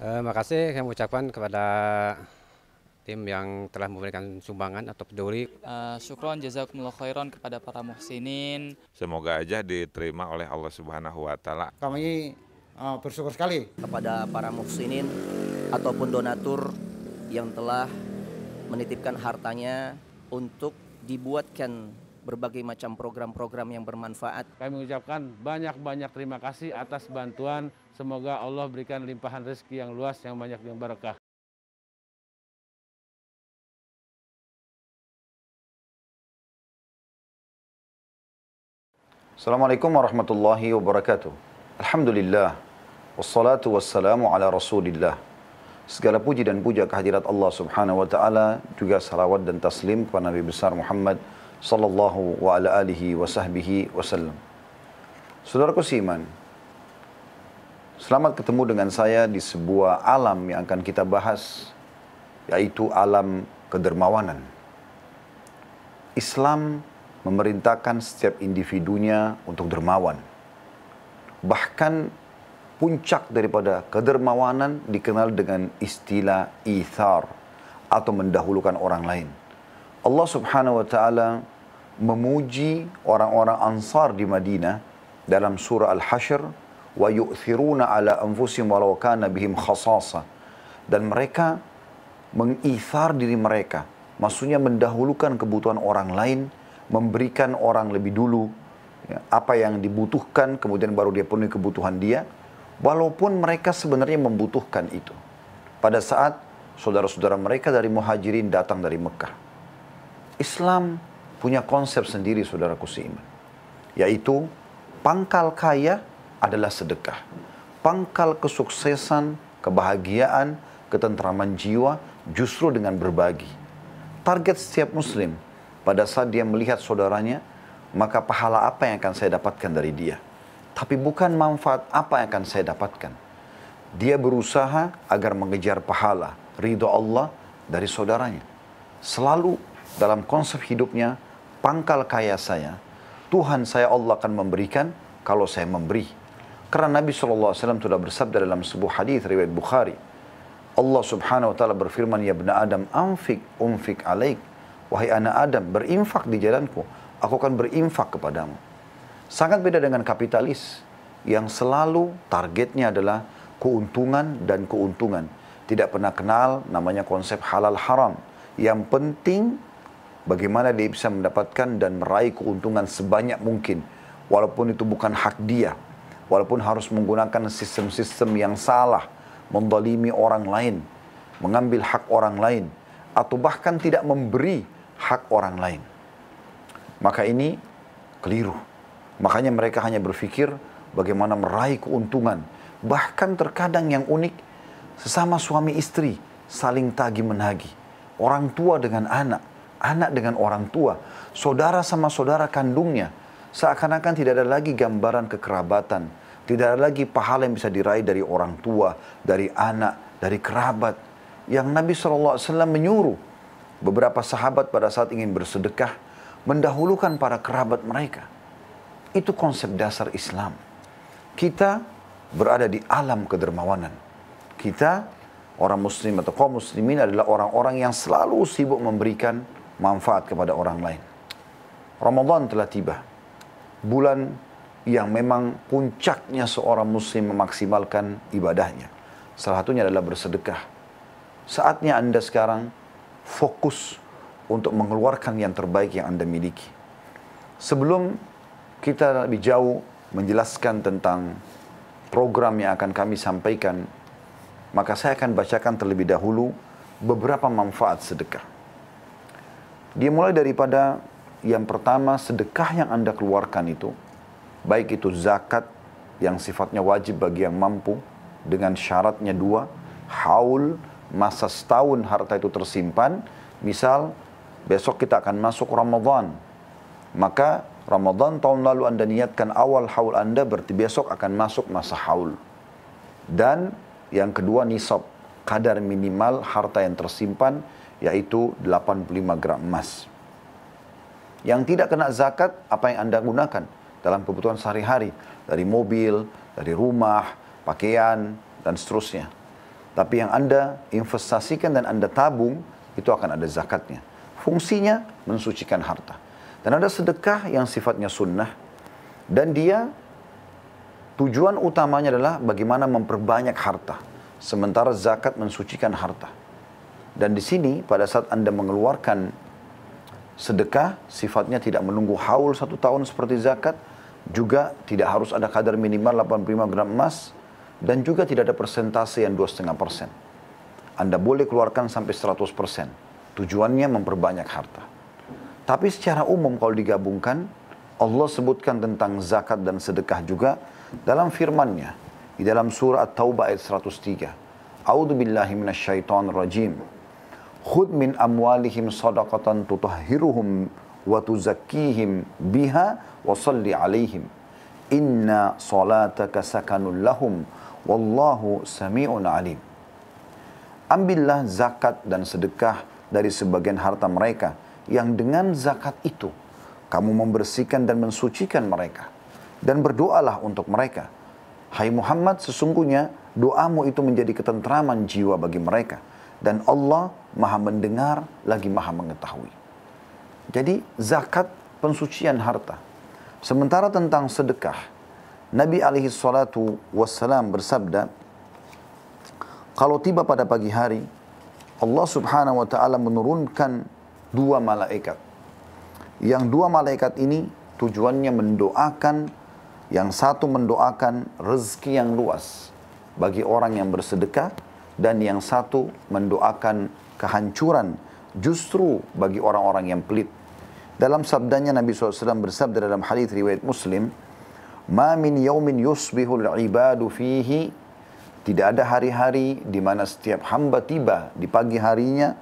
Terima kasih saya mengucapkan kepada tim yang telah memberikan sumbangan atau peduli. Uh, syukron jazakumullah khairan kepada para muhsinin. Semoga aja diterima oleh Allah Subhanahu wa taala. Kami uh, bersyukur sekali kepada para muhsinin ataupun donatur yang telah menitipkan hartanya untuk dibuatkan berbagai macam program-program yang bermanfaat. Kami mengucapkan banyak-banyak terima kasih atas bantuan Semoga Allah berikan limpahan rezeki yang luas, yang banyak, yang berkah. Assalamualaikum warahmatullahi wabarakatuh. Alhamdulillah. Wassalatu wassalamu ala rasulillah. Segala puji dan puja kehadirat Allah subhanahu wa ta'ala. Juga salawat dan taslim kepada Nabi besar Muhammad sallallahu wa ala alihi wa sahbihi wasallam. Saudaraku siman, Selamat ketemu dengan saya di sebuah alam yang akan kita bahas, yaitu alam kedermawanan. Islam memerintahkan setiap individunya untuk dermawan. Bahkan puncak daripada kedermawanan dikenal dengan istilah ithar atau mendahulukan orang lain. Allah Subhanahu wa taala memuji orang-orang Ansar di Madinah dalam surah Al-Hasyr wa yu'thiruna ala anfusihim walau kana bihim khasasa. Dan mereka mengithar diri mereka maksudnya mendahulukan kebutuhan orang lain memberikan orang lebih dulu ya, apa yang dibutuhkan kemudian baru dia penuhi kebutuhan dia walaupun mereka sebenarnya membutuhkan itu. Pada saat saudara-saudara mereka dari muhajirin datang dari Mekah Islam punya konsep sendiri saudaraku seiman yaitu pangkal kaya adalah sedekah. Pangkal kesuksesan, kebahagiaan, ketentraman jiwa justru dengan berbagi. Target setiap muslim pada saat dia melihat saudaranya, maka pahala apa yang akan saya dapatkan dari dia. Tapi bukan manfaat apa yang akan saya dapatkan. Dia berusaha agar mengejar pahala, ridho Allah dari saudaranya. Selalu dalam konsep hidupnya, pangkal kaya saya, Tuhan saya Allah akan memberikan kalau saya memberi. Karena Nabi SAW sudah bersabda dalam sebuah hadis riwayat Bukhari. Allah subhanahu wa ta'ala berfirman, Ya bena Adam, amfik umfik alaik. Wahai anak Adam, berinfak di jalanku. Aku akan berinfak kepadamu. Sangat beda dengan kapitalis yang selalu targetnya adalah keuntungan dan keuntungan. Tidak pernah kenal namanya konsep halal haram. Yang penting bagaimana dia bisa mendapatkan dan meraih keuntungan sebanyak mungkin. Walaupun itu bukan hak dia, walaupun harus menggunakan sistem-sistem yang salah, mendalimi orang lain, mengambil hak orang lain, atau bahkan tidak memberi hak orang lain. Maka ini keliru. Makanya mereka hanya berpikir bagaimana meraih keuntungan. Bahkan terkadang yang unik, sesama suami istri saling tagi menagi. Orang tua dengan anak, anak dengan orang tua, saudara sama saudara kandungnya. Seakan-akan tidak ada lagi gambaran kekerabatan, tidak ada lagi pahala yang bisa diraih dari orang tua, dari anak, dari kerabat. Yang Nabi SAW menyuruh beberapa sahabat pada saat ingin bersedekah, mendahulukan para kerabat mereka. Itu konsep dasar Islam. Kita berada di alam kedermawanan. Kita, orang muslim atau kaum muslimin adalah orang-orang yang selalu sibuk memberikan manfaat kepada orang lain. Ramadan telah tiba. Bulan yang memang puncaknya seorang muslim memaksimalkan ibadahnya. Salah satunya adalah bersedekah. Saatnya Anda sekarang fokus untuk mengeluarkan yang terbaik yang Anda miliki. Sebelum kita lebih jauh menjelaskan tentang program yang akan kami sampaikan, maka saya akan bacakan terlebih dahulu beberapa manfaat sedekah. Dia mulai daripada yang pertama sedekah yang Anda keluarkan itu baik itu zakat yang sifatnya wajib bagi yang mampu dengan syaratnya dua, haul masa setahun harta itu tersimpan, misal besok kita akan masuk Ramadan, maka Ramadan tahun lalu Anda niatkan awal haul Anda berarti besok akan masuk masa haul. Dan yang kedua nisab, kadar minimal harta yang tersimpan yaitu 85 gram emas. Yang tidak kena zakat, apa yang Anda gunakan? dalam kebutuhan sehari-hari dari mobil, dari rumah, pakaian dan seterusnya. Tapi yang Anda investasikan dan Anda tabung, itu akan ada zakatnya. Fungsinya mensucikan harta. Dan ada sedekah yang sifatnya sunnah. Dan dia tujuan utamanya adalah bagaimana memperbanyak harta. Sementara zakat mensucikan harta. Dan di sini pada saat Anda mengeluarkan sedekah, sifatnya tidak menunggu haul satu tahun seperti zakat, juga tidak harus ada kadar minimal 85 gram emas, dan juga tidak ada persentase yang 2,5 persen. Anda boleh keluarkan sampai 100 persen. Tujuannya memperbanyak harta. Tapi secara umum kalau digabungkan, Allah sebutkan tentang zakat dan sedekah juga dalam firman-Nya di dalam surah At-Taubah ayat 103. A'udzu billahi minasyaitonir rajim. Khud min amwalihim sadaqatan tutahhiruhum wa tuzakkihim biha wa salli alaihim. Inna salataka sakanun lahum wallahu. Ambillah zakat dan sedekah dari sebagian harta mereka yang dengan zakat itu kamu membersihkan dan mensucikan mereka dan berdoalah untuk mereka. Hai Muhammad, sesungguhnya doamu itu menjadi ketentraman jiwa bagi mereka dan Allah Maha mendengar lagi Maha mengetahui. Jadi zakat pensucian harta. Sementara tentang sedekah, Nabi alaihi salatu wassalam bersabda, kalau tiba pada pagi hari, Allah subhanahu wa ta'ala menurunkan dua malaikat. Yang dua malaikat ini tujuannya mendoakan, yang satu mendoakan rezeki yang luas bagi orang yang bersedekah, dan yang satu mendoakan kehancuran justru bagi orang-orang yang pelit. Dalam sabdanya Nabi SAW bersabda dalam hadis riwayat Muslim, "Ma min yaumin yusbihul ibadu fihi" Tidak ada hari-hari di mana setiap hamba tiba di pagi harinya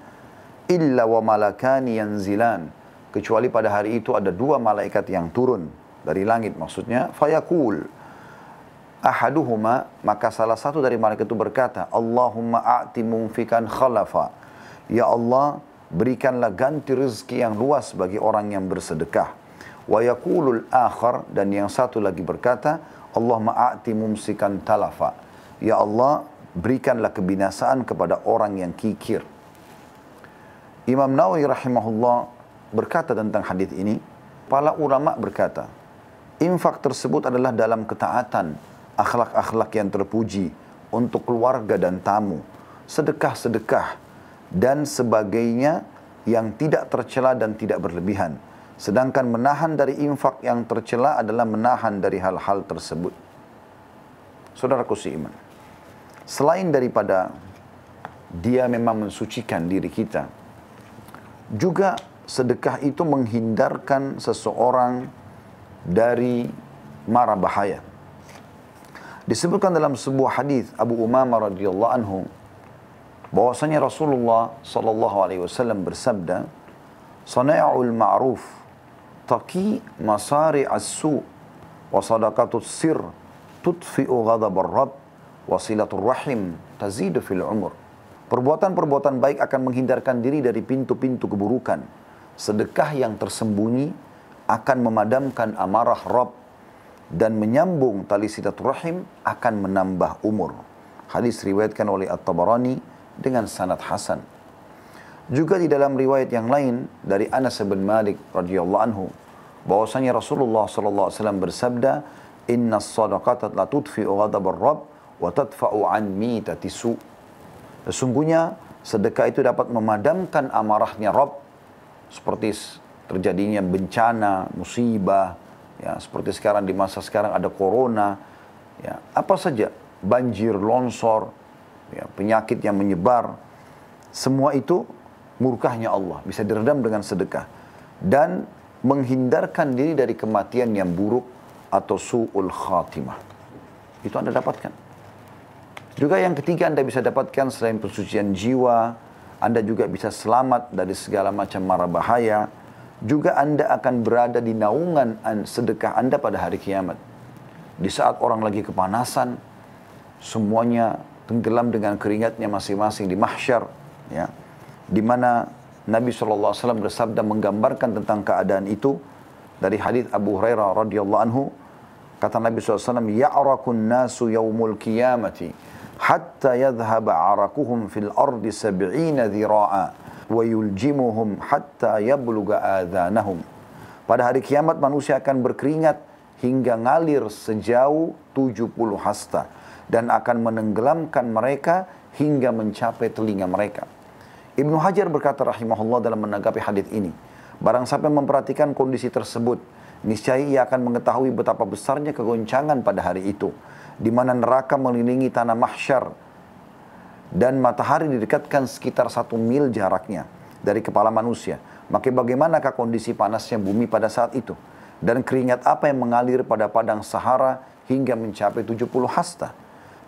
illa wa malakani yanzilan. Kecuali pada hari itu ada dua malaikat yang turun dari langit maksudnya fayaqul ahaduhuma maka salah satu dari malaikat itu berkata Allahumma a'ti mumfikan khalafa. Ya Allah berikanlah ganti rezeki yang luas bagi orang yang bersedekah. Wa yaqulul akhar dan yang satu lagi berkata Allahumma a'ti mumsikan talafa. Ya Allah, berikanlah kebinasaan kepada orang yang kikir. Imam Nawawi rahimahullah berkata tentang hadis ini, para ulama berkata, infak tersebut adalah dalam ketaatan, akhlak-akhlak yang terpuji untuk keluarga dan tamu, sedekah-sedekah dan sebagainya yang tidak tercela dan tidak berlebihan. Sedangkan menahan dari infak yang tercela adalah menahan dari hal-hal tersebut. Saudaraku iman. Selain daripada dia memang mensucikan diri kita, juga sedekah itu menghindarkan seseorang dari mara bahaya. Disebutkan dalam sebuah hadis Abu Umamah radhiyallahu anhu bahwasanya Rasulullah sallallahu alaihi wasallam bersabda, "Sana'ul ma'ruf taqi masari as-su wa sadaqatus sir tudfi'u ghadab ar-rabb wasilatul rahim tazidu fil umur. Perbuatan-perbuatan baik akan menghindarkan diri dari pintu-pintu keburukan. Sedekah yang tersembunyi akan memadamkan amarah Rabb dan menyambung tali silaturahim akan menambah umur. Hadis riwayatkan oleh At-Tabarani dengan sanad hasan. Juga di dalam riwayat yang lain dari Anas bin Malik radhiyallahu anhu bahwasanya Rasulullah sallallahu alaihi wasallam bersabda, "Inna as-sadaqata la tudfi'u ghadab ar-rabb wa tadfa'u an mitati su. Sesungguhnya sedekah itu dapat memadamkan amarahnya Rob seperti terjadinya bencana, musibah, ya seperti sekarang di masa sekarang ada corona, ya apa saja banjir, longsor, ya, penyakit yang menyebar, semua itu murkahnya Allah bisa diredam dengan sedekah dan menghindarkan diri dari kematian yang buruk atau su'ul khatimah. Itu Anda dapatkan. Juga yang ketiga Anda bisa dapatkan selain pensucian jiwa, Anda juga bisa selamat dari segala macam mara bahaya. Juga Anda akan berada di naungan sedekah Anda pada hari kiamat. Di saat orang lagi kepanasan, semuanya tenggelam dengan keringatnya masing-masing di mahsyar. Ya, di mana Nabi SAW bersabda menggambarkan tentang keadaan itu dari hadis Abu Hurairah radhiyallahu anhu kata Nabi SAW ya'rakun nasu yaumul qiyamati hatta yadhhaba arakuhum fil ardi sab'ina dhira'a wa yuljimuhum hatta yabluga adhanahum. Pada hari kiamat manusia akan berkeringat hingga ngalir sejauh 70 hasta dan akan menenggelamkan mereka hingga mencapai telinga mereka. Ibnu Hajar berkata rahimahullah dalam menanggapi hadis ini, barang siapa memperhatikan kondisi tersebut, niscaya ia akan mengetahui betapa besarnya kegoncangan pada hari itu, di mana neraka mengelilingi tanah mahsyar dan matahari didekatkan sekitar satu mil jaraknya dari kepala manusia. Maka bagaimanakah kondisi panasnya bumi pada saat itu? Dan keringat apa yang mengalir pada padang Sahara hingga mencapai 70 hasta?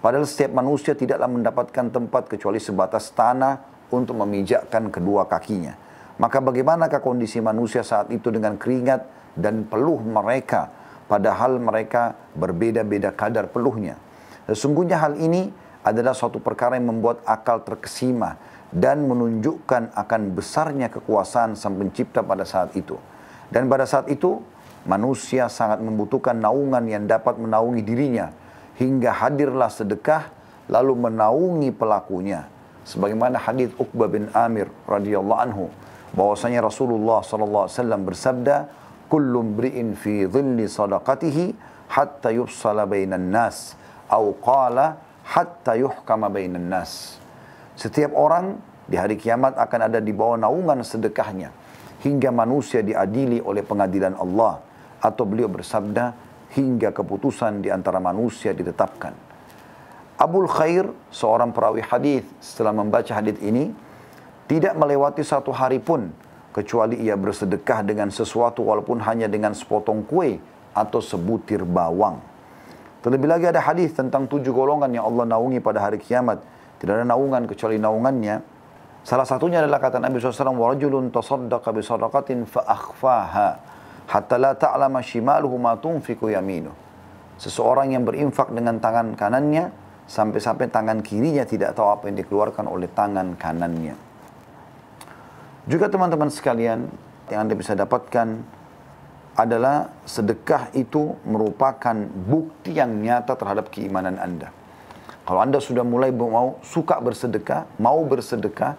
Padahal setiap manusia tidaklah mendapatkan tempat kecuali sebatas tanah untuk memijakkan kedua kakinya. Maka bagaimanakah kondisi manusia saat itu dengan keringat dan peluh mereka padahal mereka berbeda-beda kadar peluhnya. Sesungguhnya hal ini adalah suatu perkara yang membuat akal terkesima dan menunjukkan akan besarnya kekuasaan sang pencipta pada saat itu. Dan pada saat itu manusia sangat membutuhkan naungan yang dapat menaungi dirinya hingga hadirlah sedekah lalu menaungi pelakunya sebagaimana hadis Uqbah bin Amir radhiyallahu anhu bahwasanya Rasulullah sallallahu alaihi wasallam bersabda kullu mri'in fi dhilli sadaqatihi hatta yufsala bainan nas au qala hatta yuhkama bainan nas setiap orang di hari kiamat akan ada di bawah naungan sedekahnya hingga manusia diadili oleh pengadilan Allah atau beliau bersabda hingga keputusan di antara manusia ditetapkan Abul Khair, seorang perawi hadis, setelah membaca hadis ini, tidak melewati satu hari pun kecuali ia bersedekah dengan sesuatu walaupun hanya dengan sepotong kue atau sebutir bawang. Terlebih lagi ada hadis tentang tujuh golongan yang Allah naungi pada hari kiamat. Tidak ada naungan kecuali naungannya. Salah satunya adalah kata Nabi SAW, وَرَجُلٌ تَصَدَّقَ بِصَدَقَةٍ فَأَخْفَاهَا حَتَّى لَا تَعْلَمَ شِمَالُهُ مَا تُنْفِقُ يَمِينُهُ Seseorang yang berinfak dengan tangan kanannya, sampai-sampai tangan kirinya tidak tahu apa yang dikeluarkan oleh tangan kanannya. Juga teman-teman sekalian, yang Anda bisa dapatkan adalah sedekah itu merupakan bukti yang nyata terhadap keimanan Anda. Kalau Anda sudah mulai mau suka bersedekah, mau bersedekah,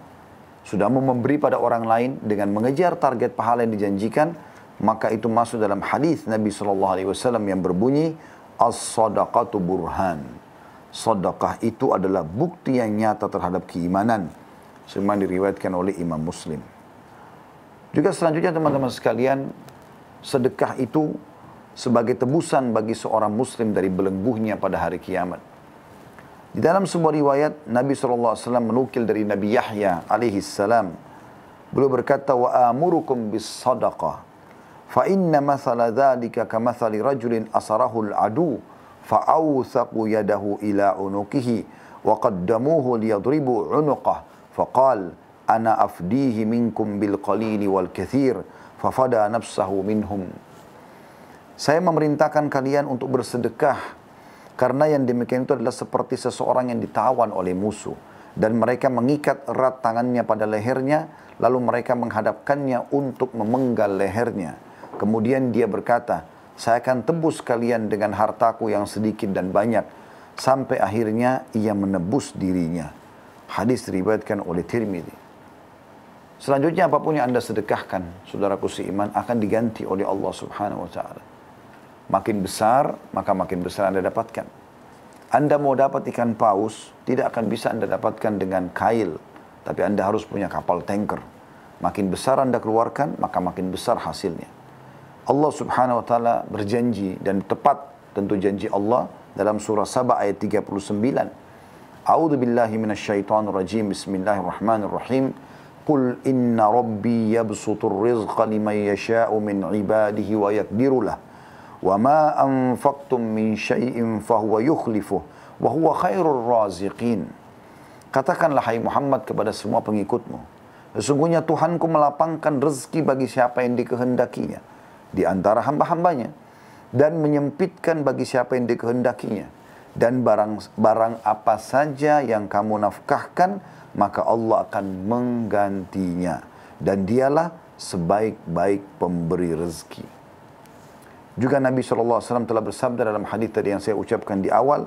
sudah mau memberi pada orang lain dengan mengejar target pahala yang dijanjikan, maka itu masuk dalam hadis Nabi SAW yang berbunyi as-sadaqatu burhan sedekah itu adalah bukti yang nyata terhadap keimanan. Semua diriwayatkan oleh Imam Muslim. Juga selanjutnya teman-teman sekalian, sedekah itu sebagai tebusan bagi seorang muslim dari belengguhnya pada hari kiamat. Di dalam sebuah riwayat Nabi Shallallahu Alaihi Wasallam menukil dari Nabi Yahya alaihi salam. Beliau berkata wa amurukum bis sadaqah fa inna mathala dhalika kamathali rajulin asarahu al-adu fa awthaqu yadahu ila unukihi wa qaddamuhu liyadribu unuqah fa qala ana afdihi minkum bil qalili wal kathir fafada nafsahu minhum. Saya memerintahkan kalian untuk bersedekah karena yang demikian itu adalah seperti seseorang yang ditawan oleh musuh dan mereka mengikat erat tangannya pada lehernya lalu mereka menghadapkannya untuk memenggal lehernya. Kemudian dia berkata, "Saya akan tebus kalian dengan hartaku yang sedikit dan banyak." Sampai akhirnya ia menebus dirinya. Hadis diriwayatkan oleh Tirmidzi. Selanjutnya apa pun yang anda sedekahkan, saudaraku seiman, akan diganti oleh Allah subhanahu wa ta'ala. Makin besar, maka makin besar anda dapatkan. Anda mau dapat ikan paus, tidak akan bisa anda dapatkan dengan kail. Tapi anda harus punya kapal tanker. Makin besar anda keluarkan, maka makin besar hasilnya. Allah Subhanahu wa taala berjanji dan tepat tentu janji Allah dalam surah Saba ayat 39. A'udzu billahi minasyaitonir rajim. Bismillahirrahmanirrahim. Qul inna rabbi yabsutur rizqa liman yasha'u min ibadihi wa yaqdiru lah. Wa ma anfaqtum min syai'in fahuwa yukhlifuh wa huwa khairur raziqin. Katakanlah hai Muhammad kepada semua pengikutmu. Sesungguhnya Tuhanku melapangkan rezeki bagi siapa yang dikehendakinya di antara hamba-hambanya dan menyempitkan bagi siapa yang dikehendakinya dan barang barang apa saja yang kamu nafkahkan maka Allah akan menggantinya dan dialah sebaik-baik pemberi rezeki. Juga Nabi SAW telah bersabda dalam hadis tadi yang saya ucapkan di awal,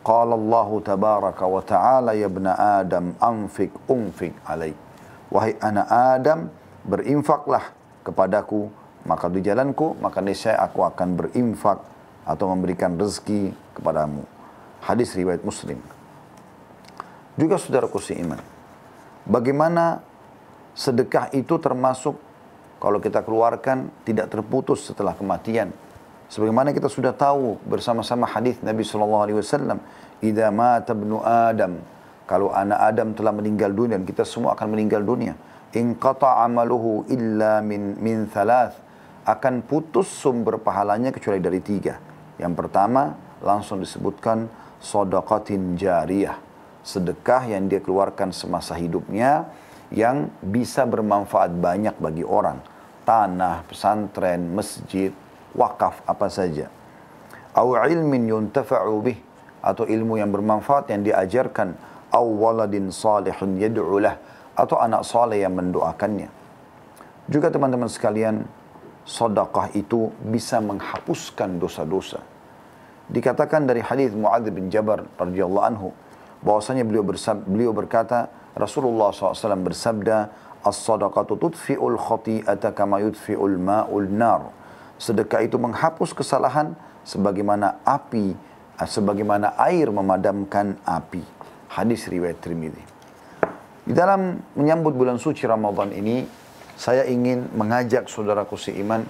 Qala Allah tabaraka wa ta'ala ya ibna Adam anfik unfik alaik. Wahai anak Adam, berinfaklah kepadaku, maka di jalanku, maka niscaya aku akan berinfak atau memberikan rezeki kepadamu. Hadis riwayat Muslim. Juga saudaraku seiman. Bagaimana sedekah itu termasuk kalau kita keluarkan tidak terputus setelah kematian. Sebagaimana kita sudah tahu bersama-sama hadis Nabi Shallallahu Alaihi Wasallam, "Idza mata ibnu Adam," kalau anak Adam telah meninggal dunia dan kita semua akan meninggal dunia, in qata amaluhu illa min min thalath akan putus sumber pahalanya kecuali dari tiga. Yang pertama langsung disebutkan sodaqatin jariyah, sedekah yang dia keluarkan semasa hidupnya yang bisa bermanfaat banyak bagi orang. Tanah, pesantren, masjid, wakaf, apa saja. Au ilmin yuntafa'u bih, atau ilmu yang bermanfaat yang diajarkan. Au waladin salihun yad'ulah, atau anak saleh yang mendoakannya. Juga teman-teman sekalian, sedekah itu bisa menghapuskan dosa-dosa. Dikatakan dari hadis Muadz bin Jabal radhiyallahu anhu bahwasanya beliau bersab, beliau berkata Rasulullah SAW bersabda as-sadaqatu tudfi'ul khati'ata kama yudfi'ul ma'ul nar. Sedekah itu menghapus kesalahan sebagaimana api sebagaimana air memadamkan api. Hadis riwayat Tirmidzi. Di dalam menyambut bulan suci Ramadan ini saya ingin mengajak saudaraku seiman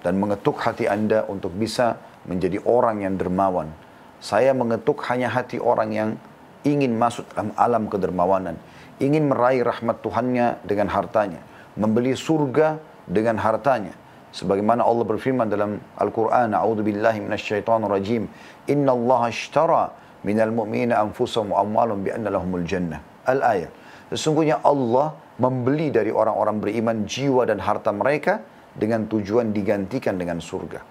dan mengetuk hati Anda untuk bisa menjadi orang yang dermawan. Saya mengetuk hanya hati orang yang ingin masuk dalam alam kedermawanan, ingin meraih rahmat Tuhannya dengan hartanya, membeli surga dengan hartanya. Sebagaimana Allah berfirman dalam Al-Quran, A'udhu billahi minasyaitanir rajim, Inna Allah ashtara minal mu'mina anfusahum wa amwalum bi'anna lahumul jannah. Al-ayat. Sesungguhnya Allah membeli dari orang-orang beriman jiwa dan harta mereka dengan tujuan digantikan dengan surga.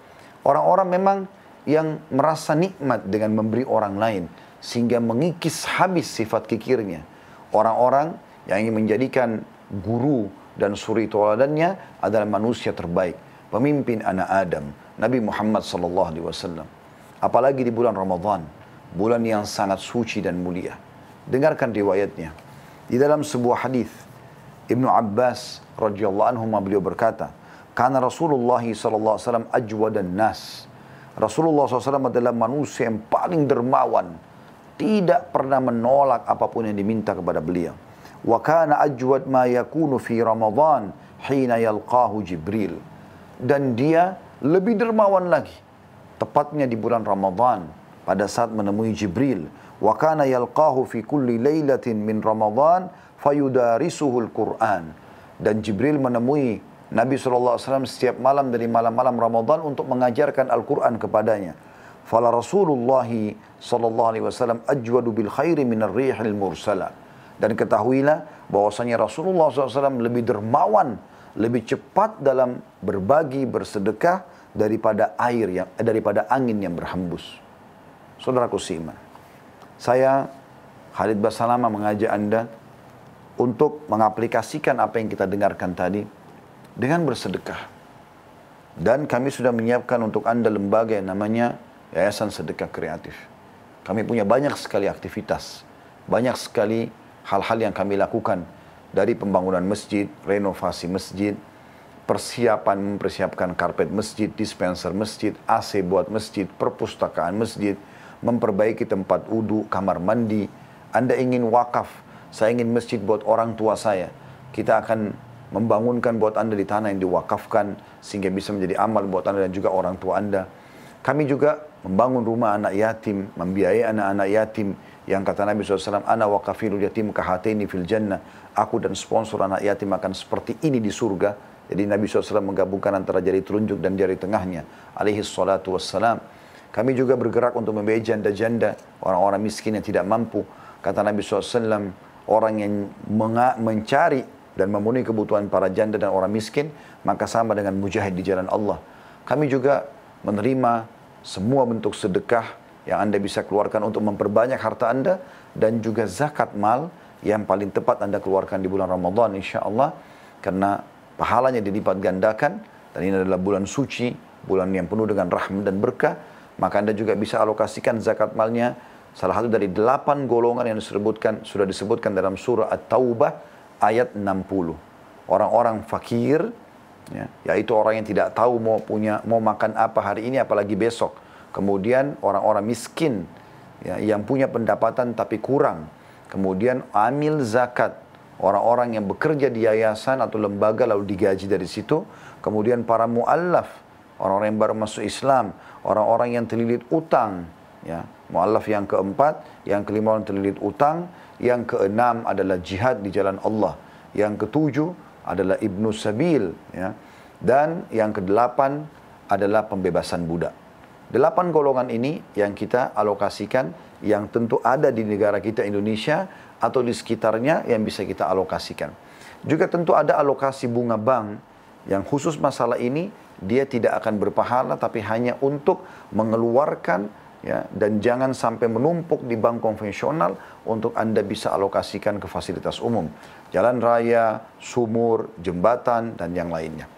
Orang-orang memang yang merasa nikmat dengan memberi orang lain sehingga mengikis habis sifat kikirnya. Orang-orang yang ingin menjadikan guru dan suri toladannya adalah manusia terbaik, pemimpin anak Adam, Nabi Muhammad sallallahu alaihi wasallam. Apalagi di bulan Ramadan, bulan yang sangat suci dan mulia. Dengarkan riwayatnya. Di dalam sebuah hadis Ibnu Abbas radhiyallahu anhu beliau berkata, karena Rasulullah SAW ajwadan nas. Rasulullah SAW adalah manusia yang paling dermawan. Tidak pernah menolak apa pun yang diminta kepada beliau. Wa kana ajwad ma yakunu fi Ramadan hina yalqahu Jibril. Dan dia lebih dermawan lagi. Tepatnya di bulan Ramadan pada saat menemui Jibril. Wa kana yalqahu fi kulli laylatin min Ramadan fayudarisuhul Quran. Dan Jibril menemui Nabi SAW setiap malam dari malam-malam Ramadan untuk mengajarkan Al-Quran kepadanya. Fala Rasulullah SAW ajwadu bil khairi minar rihil mursala. Dan ketahuilah bahwasanya Rasulullah SAW lebih dermawan, lebih cepat dalam berbagi, bersedekah daripada air yang daripada angin yang berhembus. Saudaraku seiman, saya Khalid Basalama mengajak Anda untuk mengaplikasikan apa yang kita dengarkan tadi dengan bersedekah. Dan kami sudah menyiapkan untuk Anda lembaga yang namanya Yayasan Sedekah Kreatif. Kami punya banyak sekali aktivitas, banyak sekali hal-hal yang kami lakukan dari pembangunan masjid, renovasi masjid, persiapan mempersiapkan karpet masjid, dispenser masjid, AC buat masjid, perpustakaan masjid, memperbaiki tempat wudhu, kamar mandi. Anda ingin wakaf, saya ingin masjid buat orang tua saya. Kita akan membangunkan buat Anda di tanah yang diwakafkan sehingga bisa menjadi amal buat Anda dan juga orang tua Anda. Kami juga membangun rumah anak yatim, membiayai anak-anak yatim yang kata Nabi SAW, Ana wakafilul yatim kahatini fil jannah. Aku dan sponsor anak yatim akan seperti ini di surga. Jadi Nabi SAW menggabungkan antara jari telunjuk dan jari tengahnya. Alaihi salatu wassalam. Kami juga bergerak untuk membiayai janda-janda, orang-orang miskin yang tidak mampu. Kata Nabi SAW, orang yang mencari dan memenuhi kebutuhan para janda dan orang miskin, maka sama dengan mujahid di jalan Allah. Kami juga menerima semua bentuk sedekah yang Anda bisa keluarkan untuk memperbanyak harta Anda dan juga zakat mal yang paling tepat Anda keluarkan di bulan Ramadan insya Allah karena pahalanya dilipat gandakan dan ini adalah bulan suci, bulan yang penuh dengan rahmat dan berkah, maka Anda juga bisa alokasikan zakat malnya salah satu dari delapan golongan yang disebutkan sudah disebutkan dalam surah At-Taubah ayat 60. Orang-orang fakir, ya, yaitu orang yang tidak tahu mau punya mau makan apa hari ini apalagi besok. Kemudian orang-orang miskin ya, yang punya pendapatan tapi kurang. Kemudian amil zakat, orang-orang yang bekerja di yayasan atau lembaga lalu digaji dari situ. Kemudian para muallaf, orang-orang yang baru masuk Islam, orang-orang yang terlilit utang, ya. Muallaf yang keempat, yang kelima orang terlilit utang, yang keenam adalah jihad di jalan Allah. Yang ketujuh adalah ibnu sabil, ya. Dan yang kedelapan adalah pembebasan budak. Delapan golongan ini yang kita alokasikan yang tentu ada di negara kita Indonesia atau di sekitarnya yang bisa kita alokasikan. Juga tentu ada alokasi bunga bank yang khusus masalah ini dia tidak akan berpahala tapi hanya untuk mengeluarkan ya dan jangan sampai menumpuk di bank konvensional untuk Anda bisa alokasikan ke fasilitas umum, jalan raya, sumur, jembatan dan yang lainnya.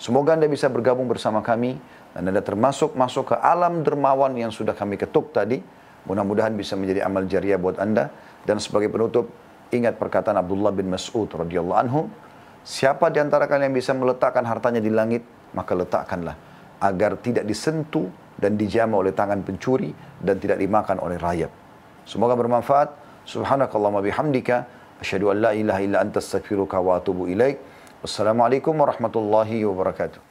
Semoga Anda bisa bergabung bersama kami dan Anda termasuk masuk ke alam dermawan yang sudah kami ketuk tadi. Mudah-mudahan bisa menjadi amal jariah buat Anda. Dan sebagai penutup, ingat perkataan Abdullah bin Mas'ud radhiyallahu anhu, siapa di antara kalian yang bisa meletakkan hartanya di langit, maka letakkanlah agar tidak disentuh dan dijama oleh tangan pencuri dan tidak dimakan oleh rayap. Semoga bermanfaat. Subhanakallahumma bihamdika asyhadu an la ilaha illa anta astaghfiruka wa atubu ilaik. Wassalamualaikum warahmatullahi wabarakatuh.